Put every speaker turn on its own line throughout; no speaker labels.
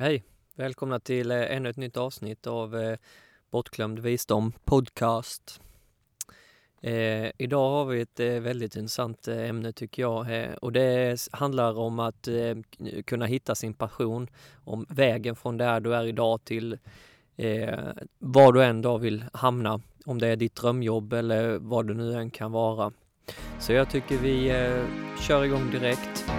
Hej! Välkomna till eh, ännu ett nytt avsnitt av eh, Bortglömd visdom podcast. Eh, idag har vi ett eh, väldigt intressant eh, ämne tycker jag eh, och det handlar om att eh, kunna hitta sin passion, om vägen från där du är idag till eh, var du en dag vill hamna, om det är ditt drömjobb eller vad det nu än kan vara. Så jag tycker vi eh, kör igång direkt.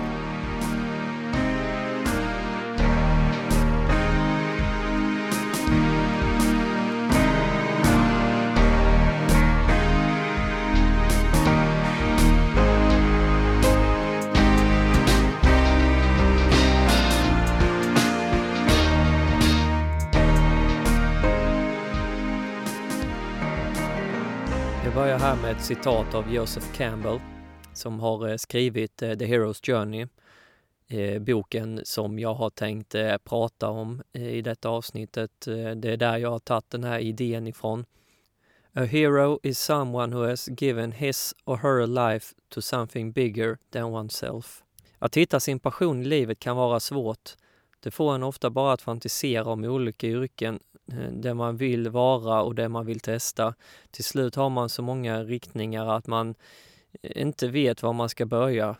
Jag här med ett citat av Joseph Campbell som har eh, skrivit eh, The Hero's Journey, eh, boken som jag har tänkt prata om i detta avsnittet. Det är där jag har tagit den här idén ifrån. A hero is someone who has given his or her life to something bigger than oneself. Att hitta sin passion i livet kan vara svårt. Det får en ofta bara att fantisera om olika yrken Eh, det man vill vara och det man vill testa. Till slut har man så många riktningar att man eh, inte vet var man ska börja.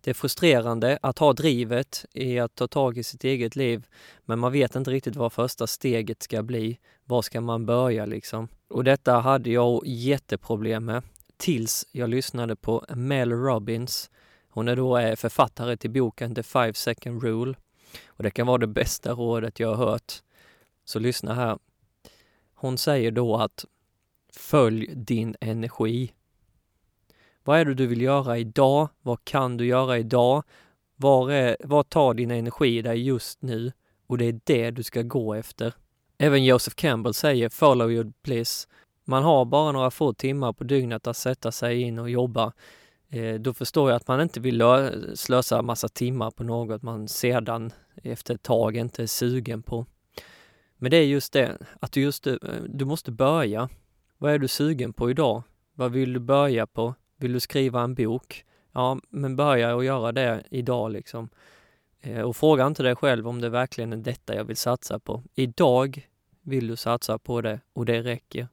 Det är frustrerande att ha drivet i att ta tag i sitt eget liv, men man vet inte riktigt vad första steget ska bli. Var ska man börja liksom? Och detta hade jag jätteproblem med tills jag lyssnade på Mel Robbins. Hon är då eh, författare till boken The Five Second Rule och det kan vara det bästa rådet jag har hört. Så lyssna här. Hon säger då att följ din energi. Vad är det du vill göra idag? Vad kan du göra idag? Var, är, var tar din energi dig just nu? Och det är det du ska gå efter. Även Joseph Campbell säger follow your bliss. Man har bara några få timmar på dygnet att sätta sig in och jobba. Eh, då förstår jag att man inte vill slösa massa timmar på något man sedan efter ett tag inte är sugen på. Men det är just det, att du, just, eh, du måste börja. Vad är du sugen på idag? Vad vill du börja på? Vill du skriva en bok? Ja, men börja och göra det idag liksom. Eh, och fråga inte dig själv om det verkligen är detta jag vill satsa på. Idag vill du satsa på det och det räcker.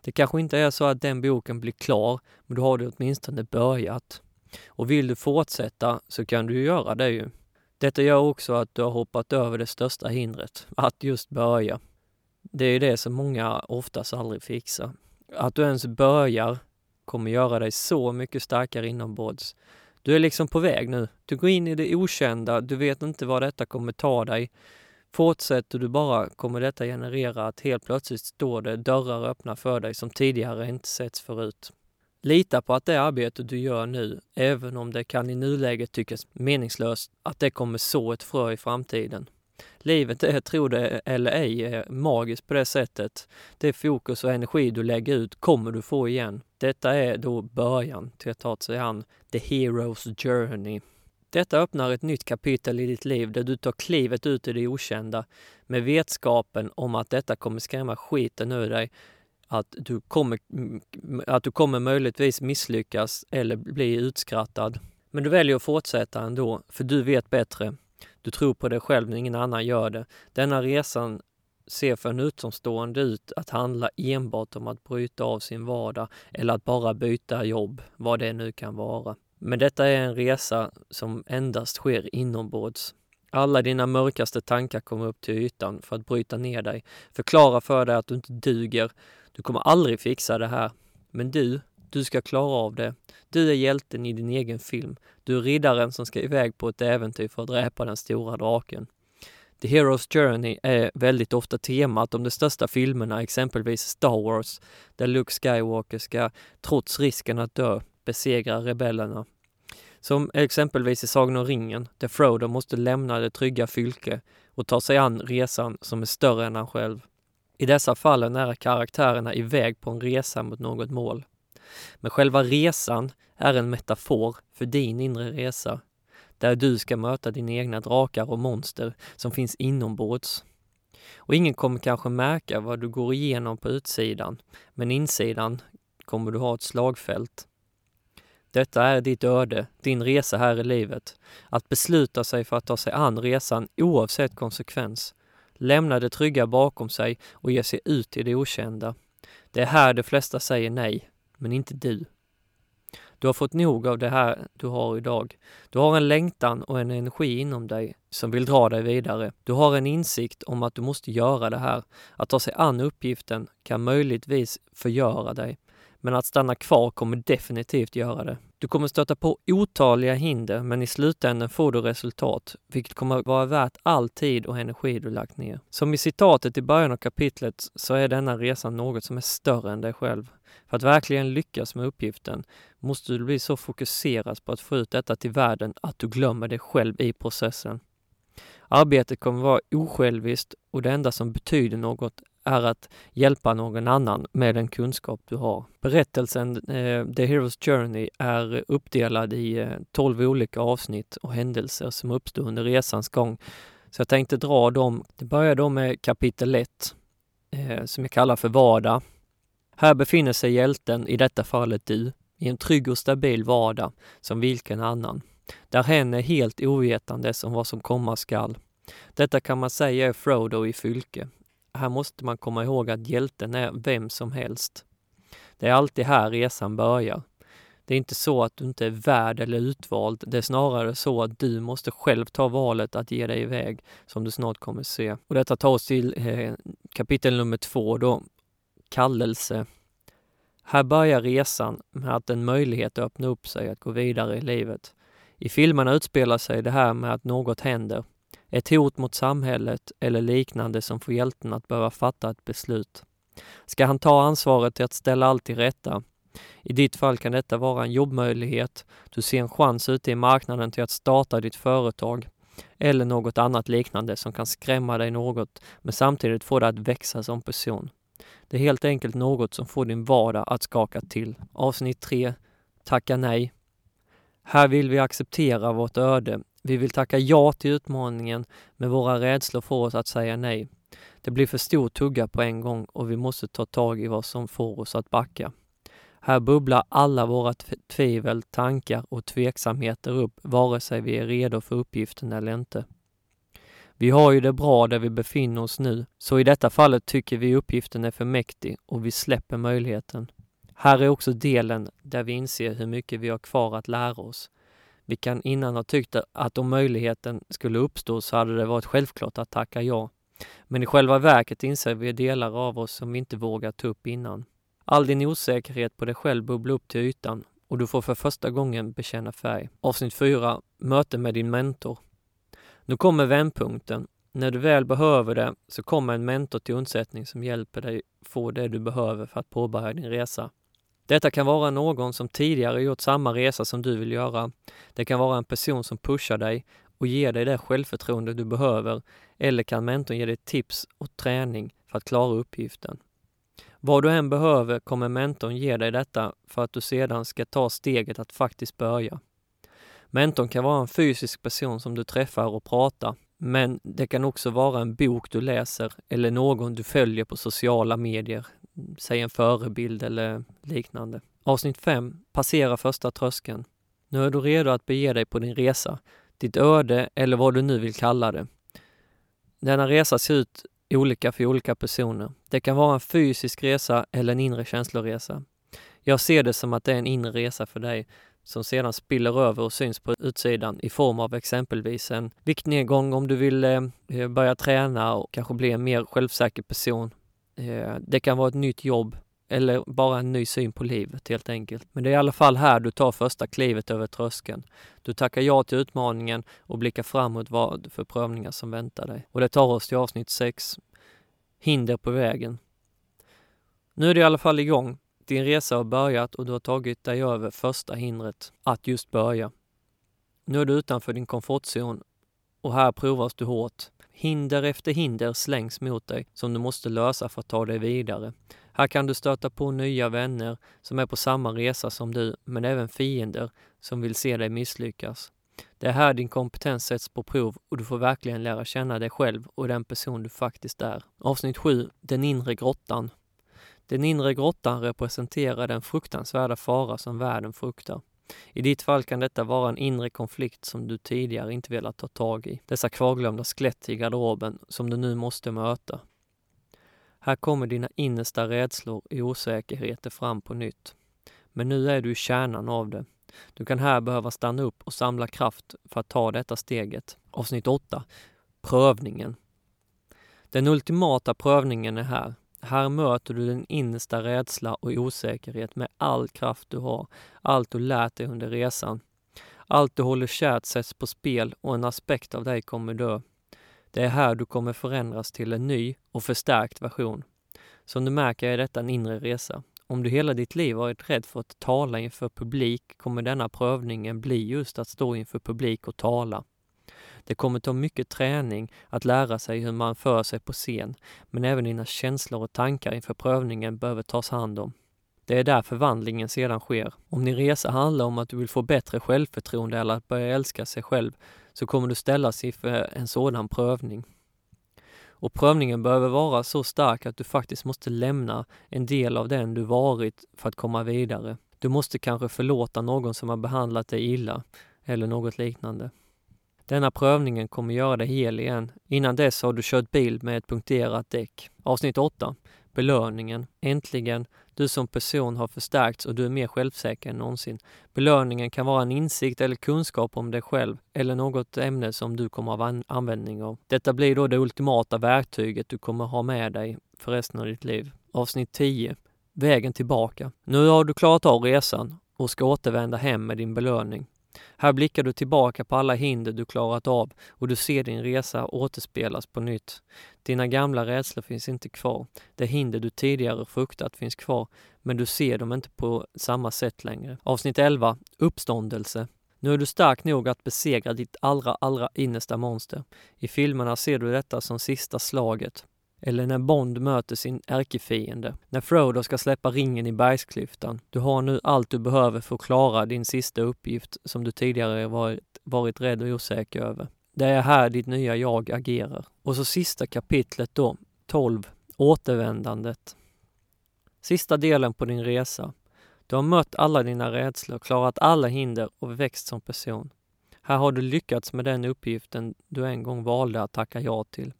Det kanske inte är så att den boken blir klar, men då har du åtminstone börjat. Och vill du fortsätta så kan du göra det ju. Detta gör också att du har hoppat över det största hindret, att just börja. Det är det som många oftast aldrig fixar. Att du ens börjar kommer göra dig så mycket starkare inombords. Du är liksom på väg nu. Du går in i det okända, du vet inte vad detta kommer ta dig. Fortsätter du bara kommer detta generera att helt plötsligt står det dörrar öppna för dig som tidigare inte setts förut. Lita på att det arbete du gör nu, även om det kan i nuläget tyckas meningslöst, att det kommer så ett frö i framtiden. Livet är, tro det eller ej, är magiskt på det sättet. Det fokus och energi du lägger ut kommer du få igen. Detta är då början till att ta sig an the hero's journey. Detta öppnar ett nytt kapitel i ditt liv där du tar klivet ut i det okända med vetskapen om att detta kommer skrämma skiten ur dig att du kommer, att du kommer möjligtvis misslyckas eller bli utskrattad. Men du väljer att fortsätta ändå, för du vet bättre. Du tror på dig själv när ingen annan gör det. Denna resan ser för en utomstående ut att handla enbart om att bryta av sin vardag eller att bara byta jobb, vad det nu kan vara. Men detta är en resa som endast sker inombords. Alla dina mörkaste tankar kommer upp till ytan för att bryta ner dig, förklara för dig att du inte duger du kommer aldrig fixa det här. Men du, du ska klara av det. Du är hjälten i din egen film. Du är riddaren som ska iväg på ett äventyr för att dräpa den stora draken. The Hero's Journey är väldigt ofta temat om de största filmerna, exempelvis Star Wars, där Luke Skywalker ska, trots risken att dö, besegra rebellerna. Som exempelvis i Sagan om ringen, där Frodo måste lämna det trygga fylke och ta sig an resan som är större än han själv. I dessa fall är karaktärerna iväg på en resa mot något mål. Men själva resan är en metafor för din inre resa, där du ska möta dina egna drakar och monster som finns inombords. Och ingen kommer kanske märka vad du går igenom på utsidan, men insidan kommer du ha ett slagfält. Detta är ditt öde, din resa här i livet. Att besluta sig för att ta sig an resan oavsett konsekvens. Lämna det trygga bakom sig och ge sig ut i det okända. Det är här de flesta säger nej, men inte du. Du har fått nog av det här du har idag. Du har en längtan och en energi inom dig som vill dra dig vidare. Du har en insikt om att du måste göra det här. Att ta sig an uppgiften kan möjligtvis förgöra dig, men att stanna kvar kommer definitivt göra det. Du kommer stöta på otaliga hinder, men i slutändan får du resultat, vilket kommer vara värt all tid och energi du lagt ner. Som i citatet i början av kapitlet så är denna resa något som är större än dig själv. För att verkligen lyckas med uppgiften måste du bli så fokuserad på att få ut detta till världen att du glömmer dig själv i processen. Arbetet kommer vara osjälviskt och det enda som betyder något är att hjälpa någon annan med den kunskap du har. Berättelsen eh, The Hero's Journey är uppdelad i eh, 12 olika avsnitt och händelser som uppstod under resans gång. Så jag tänkte dra dem. Det börjar då med kapitel 1 eh, som jag kallar för vardag. Här befinner sig hjälten, i detta fallet du, i en trygg och stabil vardag som vilken annan. Där hen är helt ovetandes om vad som komma skall. Detta kan man säga är Frodo i Fylke, här måste man komma ihåg att hjälten är vem som helst. Det är alltid här resan börjar. Det är inte så att du inte är värd eller utvald. Det är snarare så att du måste själv ta valet att ge dig iväg, som du snart kommer se. Och detta tar oss till eh, kapitel nummer två då, kallelse. Här börjar resan med att en möjlighet öppnar upp sig att gå vidare i livet. I filmerna utspelar sig det här med att något händer ett hot mot samhället eller liknande som får hjälten att behöva fatta ett beslut. Ska han ta ansvaret till att ställa allt till rätta? I ditt fall kan detta vara en jobbmöjlighet, du ser en chans ute i marknaden till att starta ditt företag eller något annat liknande som kan skrämma dig något men samtidigt få dig att växa som person. Det är helt enkelt något som får din vardag att skaka till. Avsnitt 3. Tacka nej. Här vill vi acceptera vårt öde vi vill tacka ja till utmaningen, men våra rädslor får oss att säga nej. Det blir för stor tugga på en gång och vi måste ta tag i vad som får oss att backa. Här bubblar alla våra tvivel, tankar och tveksamheter upp, vare sig vi är redo för uppgiften eller inte. Vi har ju det bra där vi befinner oss nu, så i detta fallet tycker vi uppgiften är för mäktig och vi släpper möjligheten. Här är också delen där vi inser hur mycket vi har kvar att lära oss. Vi kan innan ha tyckt att om möjligheten skulle uppstå så hade det varit självklart att tacka ja. Men i själva verket inser vi delar av oss som vi inte vågat ta upp innan. All din osäkerhet på dig själv bubblar upp till ytan och du får för första gången bekänna färg. Avsnitt 4. Möte med din mentor. Nu kommer vändpunkten. När du väl behöver det så kommer en mentor till undsättning som hjälper dig få det du behöver för att påbörja din resa. Detta kan vara någon som tidigare gjort samma resa som du vill göra. Det kan vara en person som pushar dig och ger dig det självförtroende du behöver eller kan mentorn ge dig tips och träning för att klara uppgiften. Vad du än behöver kommer mentorn ge dig detta för att du sedan ska ta steget att faktiskt börja. Mentorn kan vara en fysisk person som du träffar och pratar, men det kan också vara en bok du läser eller någon du följer på sociala medier säg en förebild eller liknande. Avsnitt 5. Passera första tröskeln. Nu är du redo att bege dig på din resa, ditt öde eller vad du nu vill kalla det. Denna resa ser ut olika för olika personer. Det kan vara en fysisk resa eller en inre känsloresa. Jag ser det som att det är en inre resa för dig som sedan spiller över och syns på utsidan i form av exempelvis en viktnedgång om du vill eh, börja träna och kanske bli en mer självsäker person Eh, det kan vara ett nytt jobb eller bara en ny syn på livet helt enkelt. Men det är i alla fall här du tar första klivet över tröskeln. Du tackar ja till utmaningen och blickar framåt vad för prövningar som väntar dig. Och det tar oss till avsnitt 6. Hinder på vägen. Nu är det i alla fall igång. Din resa har börjat och du har tagit dig över första hindret, att just börja. Nu är du utanför din komfortzon och här provas du hårt. Hinder efter hinder slängs mot dig som du måste lösa för att ta dig vidare. Här kan du stöta på nya vänner som är på samma resa som du, men även fiender som vill se dig misslyckas. Det är här din kompetens sätts på prov och du får verkligen lära känna dig själv och den person du faktiskt är. Avsnitt 7. Den inre grottan. Den inre grottan representerar den fruktansvärda fara som världen fruktar. I ditt fall kan detta vara en inre konflikt som du tidigare inte velat ta tag i. Dessa kvarglömda skelett i garderoben som du nu måste möta. Här kommer dina innersta rädslor och osäkerheter fram på nytt. Men nu är du i kärnan av det. Du kan här behöva stanna upp och samla kraft för att ta detta steget. Avsnitt 8. Prövningen. Den ultimata prövningen är här. Här möter du din innersta rädsla och osäkerhet med all kraft du har, allt du lärt dig under resan. Allt du håller kärt sätts på spel och en aspekt av dig kommer dö. Det är här du kommer förändras till en ny och förstärkt version. Som du märker är detta en inre resa. Om du hela ditt liv varit rädd för att tala inför publik kommer denna prövningen bli just att stå inför publik och tala. Det kommer ta mycket träning att lära sig hur man för sig på scen, men även dina känslor och tankar inför prövningen behöver tas hand om. Det är där förvandlingen sedan sker. Om din resa handlar om att du vill få bättre självförtroende eller att börja älska sig själv så kommer du ställas inför en sådan prövning. Och prövningen behöver vara så stark att du faktiskt måste lämna en del av den du varit för att komma vidare. Du måste kanske förlåta någon som har behandlat dig illa eller något liknande. Denna prövningen kommer göra dig hel igen. Innan dess har du kört bil med ett punkterat däck. Avsnitt 8. Belöningen. Äntligen, du som person har förstärkts och du är mer självsäker än någonsin. Belöningen kan vara en insikt eller kunskap om dig själv eller något ämne som du kommer ha användning av. Detta blir då det ultimata verktyget du kommer ha med dig för resten av ditt liv. Avsnitt 10. Vägen tillbaka. Nu har du klarat av resan och ska återvända hem med din belöning. Här blickar du tillbaka på alla hinder du klarat av och du ser din resa återspelas på nytt. Dina gamla rädslor finns inte kvar. Det hinder du tidigare fruktat finns kvar, men du ser dem inte på samma sätt längre. Avsnitt 11. Uppståndelse. Nu är du stark nog att besegra ditt allra, allra innersta monster. I filmerna ser du detta som sista slaget. Eller när Bond möter sin ärkefiende. När Frodo ska släppa ringen i bergsklyftan. Du har nu allt du behöver för att klara din sista uppgift som du tidigare varit, varit rädd och osäker över. Det är här ditt nya jag agerar. Och så sista kapitlet då, 12. Återvändandet. Sista delen på din resa. Du har mött alla dina rädslor, klarat alla hinder och växt som person. Här har du lyckats med den uppgiften du en gång valde att tacka ja till.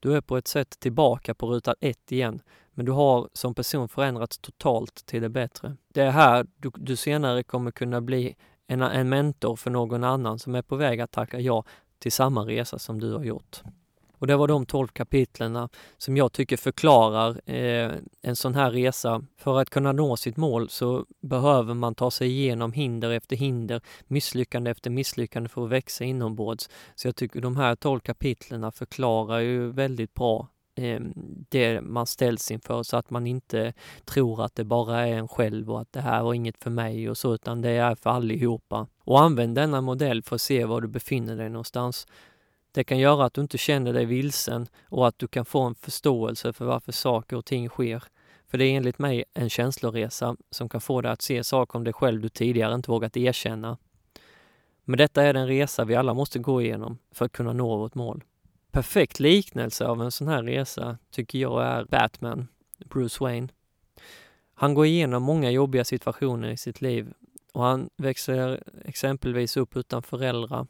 Du är på ett sätt tillbaka på ruta ett igen, men du har som person förändrats totalt till det bättre. Det är här du, du senare kommer kunna bli en, en mentor för någon annan som är på väg att tacka ja till samma resa som du har gjort. Och det var de tolv kapitlen som jag tycker förklarar eh, en sån här resa. För att kunna nå sitt mål så behöver man ta sig igenom hinder efter hinder, misslyckande efter misslyckande för att växa inombords. Så jag tycker de här tolv kapitlen förklarar ju väldigt bra eh, det man ställs inför så att man inte tror att det bara är en själv och att det här var inget för mig och så, utan det är för allihopa. Och använd denna modell för att se var du befinner dig någonstans. Det kan göra att du inte känner dig vilsen och att du kan få en förståelse för varför saker och ting sker. För det är enligt mig en känsloresa som kan få dig att se saker om dig själv du tidigare inte vågat erkänna. Men detta är den resa vi alla måste gå igenom för att kunna nå vårt mål. Perfekt liknelse av en sån här resa tycker jag är Batman, Bruce Wayne. Han går igenom många jobbiga situationer i sitt liv och han växer exempelvis upp utan föräldrar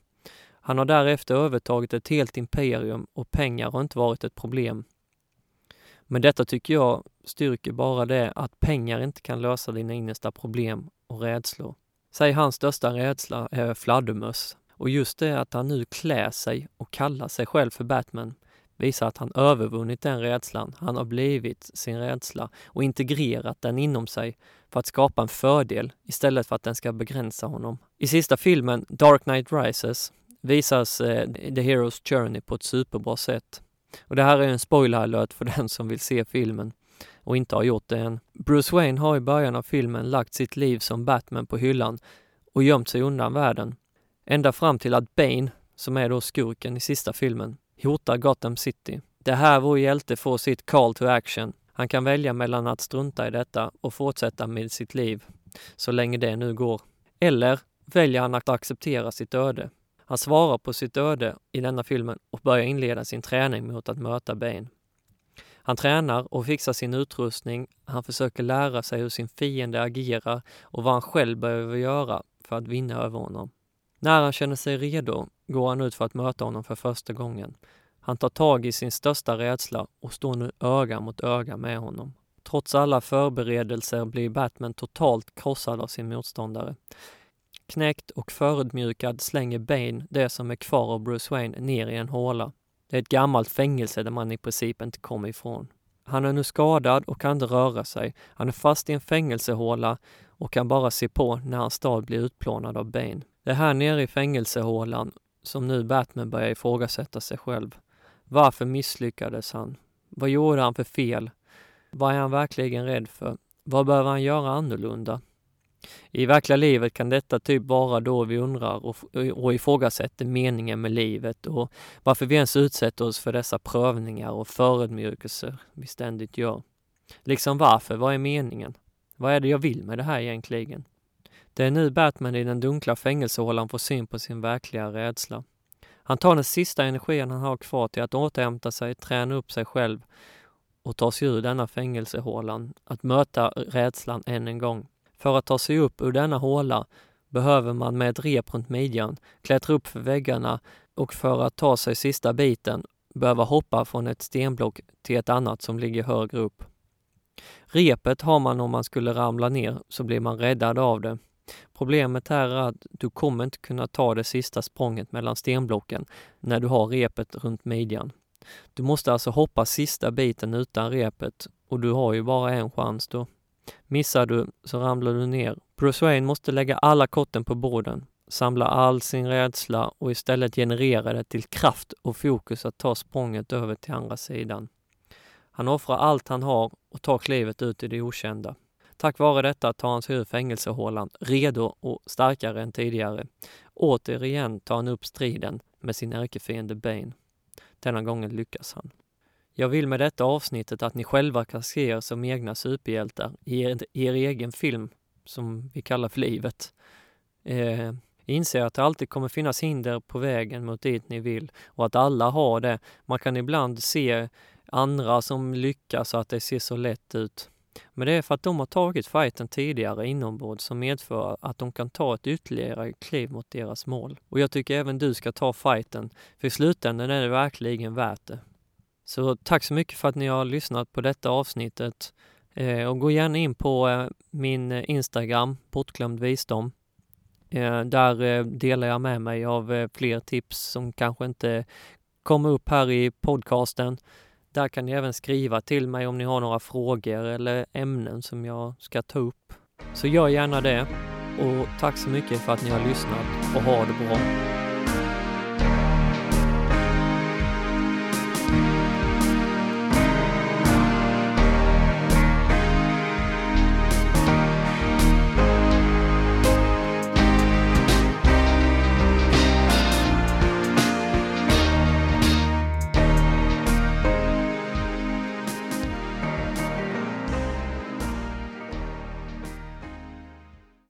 han har därefter övertagit ett helt imperium och pengar har inte varit ett problem. Men detta tycker jag styrker bara det att pengar inte kan lösa dina innersta problem och rädslor. Säg hans största rädsla är fladdermöss. Och just det att han nu klär sig och kallar sig själv för Batman visar att han övervunnit den rädslan. Han har blivit sin rädsla och integrerat den inom sig för att skapa en fördel istället för att den ska begränsa honom. I sista filmen Dark Knight Rises visas eh, The Hero's Journey på ett superbra sätt. Och det här är en spoiler alert för den som vill se filmen och inte har gjort det än. Bruce Wayne har i början av filmen lagt sitt liv som Batman på hyllan och gömt sig undan världen. Ända fram till att Bane, som är då skurken i sista filmen, hotar Gotham City. Det är här vår hjälte får sitt call to action. Han kan välja mellan att strunta i detta och fortsätta med sitt liv, så länge det nu går. Eller väljer han att acceptera sitt öde han svarar på sitt öde i denna filmen och börjar inleda sin träning mot att möta Bane. Han tränar och fixar sin utrustning, han försöker lära sig hur sin fiende agerar och vad han själv behöver göra för att vinna över honom. När han känner sig redo går han ut för att möta honom för första gången. Han tar tag i sin största rädsla och står nu öga mot öga med honom. Trots alla förberedelser blir Batman totalt krossad av sin motståndare. Knäckt och förödmjukad slänger Bane det som är kvar av Bruce Wayne ner i en håla. Det är ett gammalt fängelse där man i princip inte kommer ifrån. Han är nu skadad och kan inte röra sig. Han är fast i en fängelsehåla och kan bara se på när hans stad blir utplånad av Bane. Det är här nere i fängelsehålan som nu Batman börjar ifrågasätta sig själv. Varför misslyckades han? Vad gjorde han för fel? Vad är han verkligen rädd för? Vad behöver han göra annorlunda? I verkliga livet kan detta typ vara då vi undrar och, och ifrågasätter meningen med livet och varför vi ens utsätter oss för dessa prövningar och förödmjukelser vi ständigt gör. Liksom varför? Vad är meningen? Vad är det jag vill med det här egentligen? Det är nu Batman i den dunkla fängelsehålan får syn på sin verkliga rädsla. Han tar den sista energin han har kvar till att återhämta sig, träna upp sig själv och ta sig ur denna fängelsehålan, att möta rädslan än en gång. För att ta sig upp ur denna håla behöver man med ett rep runt midjan klättra upp för väggarna och för att ta sig sista biten behöva hoppa från ett stenblock till ett annat som ligger högre upp. Repet har man om man skulle ramla ner så blir man räddad av det. Problemet här är att du kommer inte kunna ta det sista språnget mellan stenblocken när du har repet runt midjan. Du måste alltså hoppa sista biten utan repet och du har ju bara en chans då. Missar du så ramlar du ner. Bruce Wayne måste lägga alla korten på borden, samla all sin rädsla och istället generera det till kraft och fokus att ta språnget över till andra sidan. Han offrar allt han har och tar klivet ut i det okända. Tack vare detta tar han sig ur fängelsehålan redo och starkare än tidigare. Återigen tar han upp striden med sin ärkefiende Bane. Denna gången lyckas han. Jag vill med detta avsnittet att ni själva kan se er som egna superhjältar i er, er egen film som vi kallar för livet. Eh, inse att det alltid kommer finnas hinder på vägen mot dit ni vill och att alla har det. Man kan ibland se andra som lyckas och att det ser så lätt ut. Men det är för att de har tagit fighten tidigare inombords som medför att de kan ta ett ytterligare kliv mot deras mål. Och jag tycker även du ska ta fighten, för i slutändan är det verkligen värt det. Så tack så mycket för att ni har lyssnat på detta avsnittet. Eh, och gå gärna in på eh, min Instagram, bortglömd visdom. Eh, där eh, delar jag med mig av eh, fler tips som kanske inte kommer upp här i podcasten. Där kan ni även skriva till mig om ni har några frågor eller ämnen som jag ska ta upp. Så gör gärna det. Och tack så mycket för att ni har lyssnat och ha det bra.